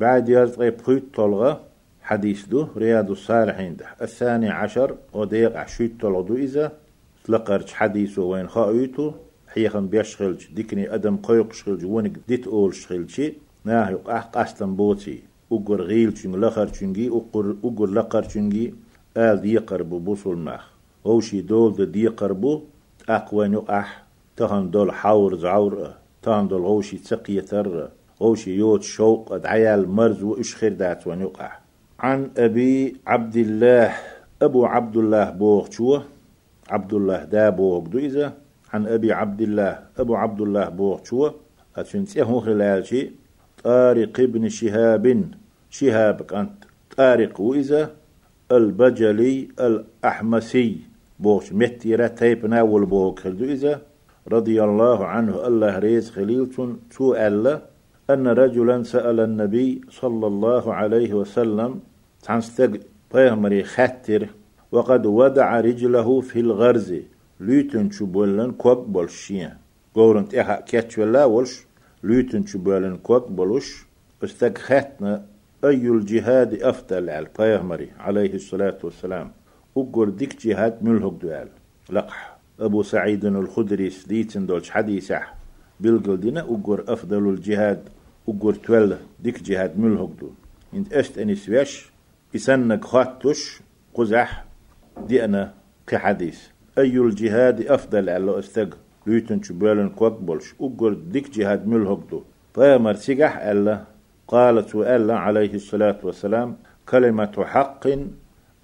بعد يرزق بخيت طلغة حديث دو رياض الصالحين ده الثاني عشر وديق عشيت طلغ دو إذا تلقرش حديثه وين خاويتو حيخن بيشغلش ديكني أدم قيق شغلش ونك ديت أول شغلشي ناه يقع قاستن بوتي أقر غيل چنگ لخر چنگي أقر أقر لقر آل دي قربو بوصل ماخ. وشي دول دي قربو أقوان يقع تهن دول حور زعور تهن دول غوشي تقية تر غوشي يوت شوق أدعيال مرز وإشخر دات وان يقع عن أبي عبد الله أبو عبد الله بوغ شوه عبد الله دا بوغ عن أبي عبد الله أبو عبد الله بوغ شوه. أتشنسيه خلال شيء طارق ابن شهاب. شهاب كانت طارق وإذا البجلي الأحمسي. بوش متيرة تيبنا والبوك رضي الله عنه الله ريز خليل تو ألا أن رجلا سأل النبي صلى الله عليه وسلم تنستق بيهمري خاتر وقد ودع رجله في الغرز. ليتن شبولن كوك بولشيا. قورن تيها كاتش ولا ولش ليتن شبولن كوك بولش. استق خاتنا أي الجهاد أفضل على بيهمري عليه الصلاة والسلام. أقول ديك جهاد ملهق دوال. لقح. أبو سعيد الخدري سديتن دولش حديثة. بلقل دينا أقول أفضل الجهاد. أقول تولى ديك جهاد ملهق دو إنت أشت أني سويش إسنك خاتش قزح دي أنا كحديث. أي الجهاد أفضل على أستق ليتن شبالن كوك بولش. أقول ديك جهاد ملهق دو فيامر سيقح ألا قالت وألا عليه الصلاة والسلام كلمة حق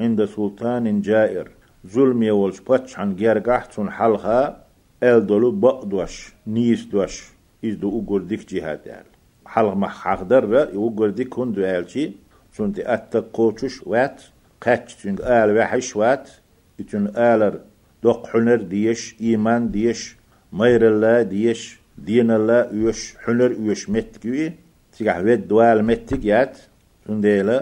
عند سلطان جائر. ظلم يولش باتش عن جيرقحتون حلها أل دولو بقدوش نيس دوش. إز دو أقول ديك جهاد آل حلق ما حقدر يقول ديك هندو آلشي سنتي أتقوتش وات قاتش تنگ آل وحش وات يتون آلر دوق حنر ديش إيمان ديش مير الله ديش دين الله يوش حنر يوش متكوي تيجح ويد دوال متك يات سنديلا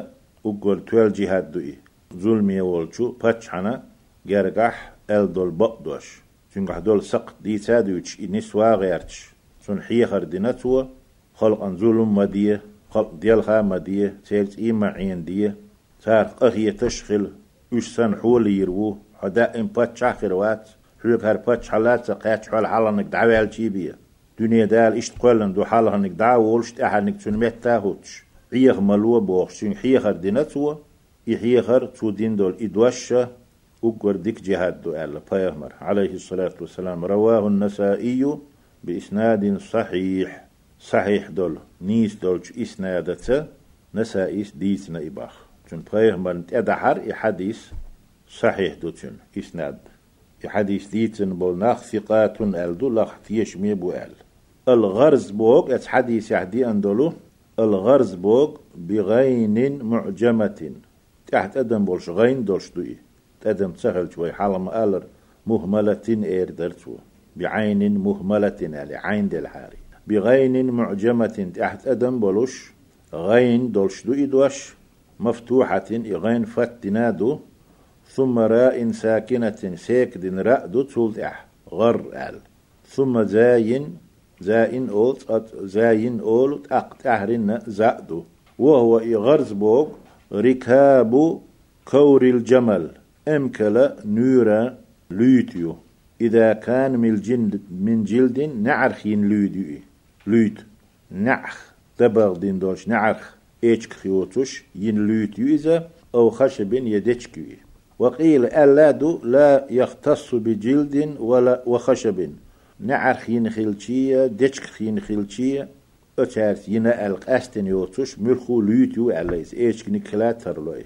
أقول توال جهاد دوئي ظلمي والشو باتشحنا جرقح آل دول بقدوش چونك دول سقط دي تادوش إنس واغيرتش سن حيخر دينتوا خلق ان ظلم مدية خلق ديالها مدية تيلت إيما عين دية تار قهية تشخل وش سن حول يرو حدا إن باتش آخروات حلوك هر باتش حالات قاتش حال حالانك دعوال جيبية. دنيا دال إشت قولن دو حالانك دعوالشت أحانك تنمت تاهوتش. عيخ ملوه بوخشين حيخر دينتوا يحيخر تودين دول إدوشة أقر ديك جهاد دو ألا بيهمر عليه الصلاة والسلام رواه النسائي بإسناد صحيح. صحيح دول نيس دول إسنادة نسائيس ديسنا إباخ چون بيهمر تدحر إحاديث صحيح دو چون إسناد إحاديث ديتن بول ناخ ثقات ألدو لخ تيشمي بو أل. الغرز بوك أت حديث يحدي أندولو الغرز بوك بغين معجمة تحت أدم بولش غين دولش دوي أدم تسهل شوي حالم ألر مهملة إير درتو بعين مهملة على عين دل حاري بغين معجمة تحت أدم بولش غين دولش دوي دوش مفتوحة غين فتنادو ثم راء ساكنة ساكد رأدو تولد أح غر أل. ثم زاين زاين أولت زاين أولت أقت أهرن زادو وهو غرز بوغ ركاب كور الجمل أمكل نورا لوتيو. إذا كان من الجلد من جلد نعرخين لوديو لوت نعخ دبغ دين دوش نعرخ إيش خيوتوش ين لوتيو إذا أو خشب يدشكوي وقيل ألادو لا يختص بجلد ولا وخشب نعرخ ين خلشية دشك ين خلشية أتعرف ينا ألق أستن يوتوش ملخو لوتيو عليس إيش كني كلا ترلوي.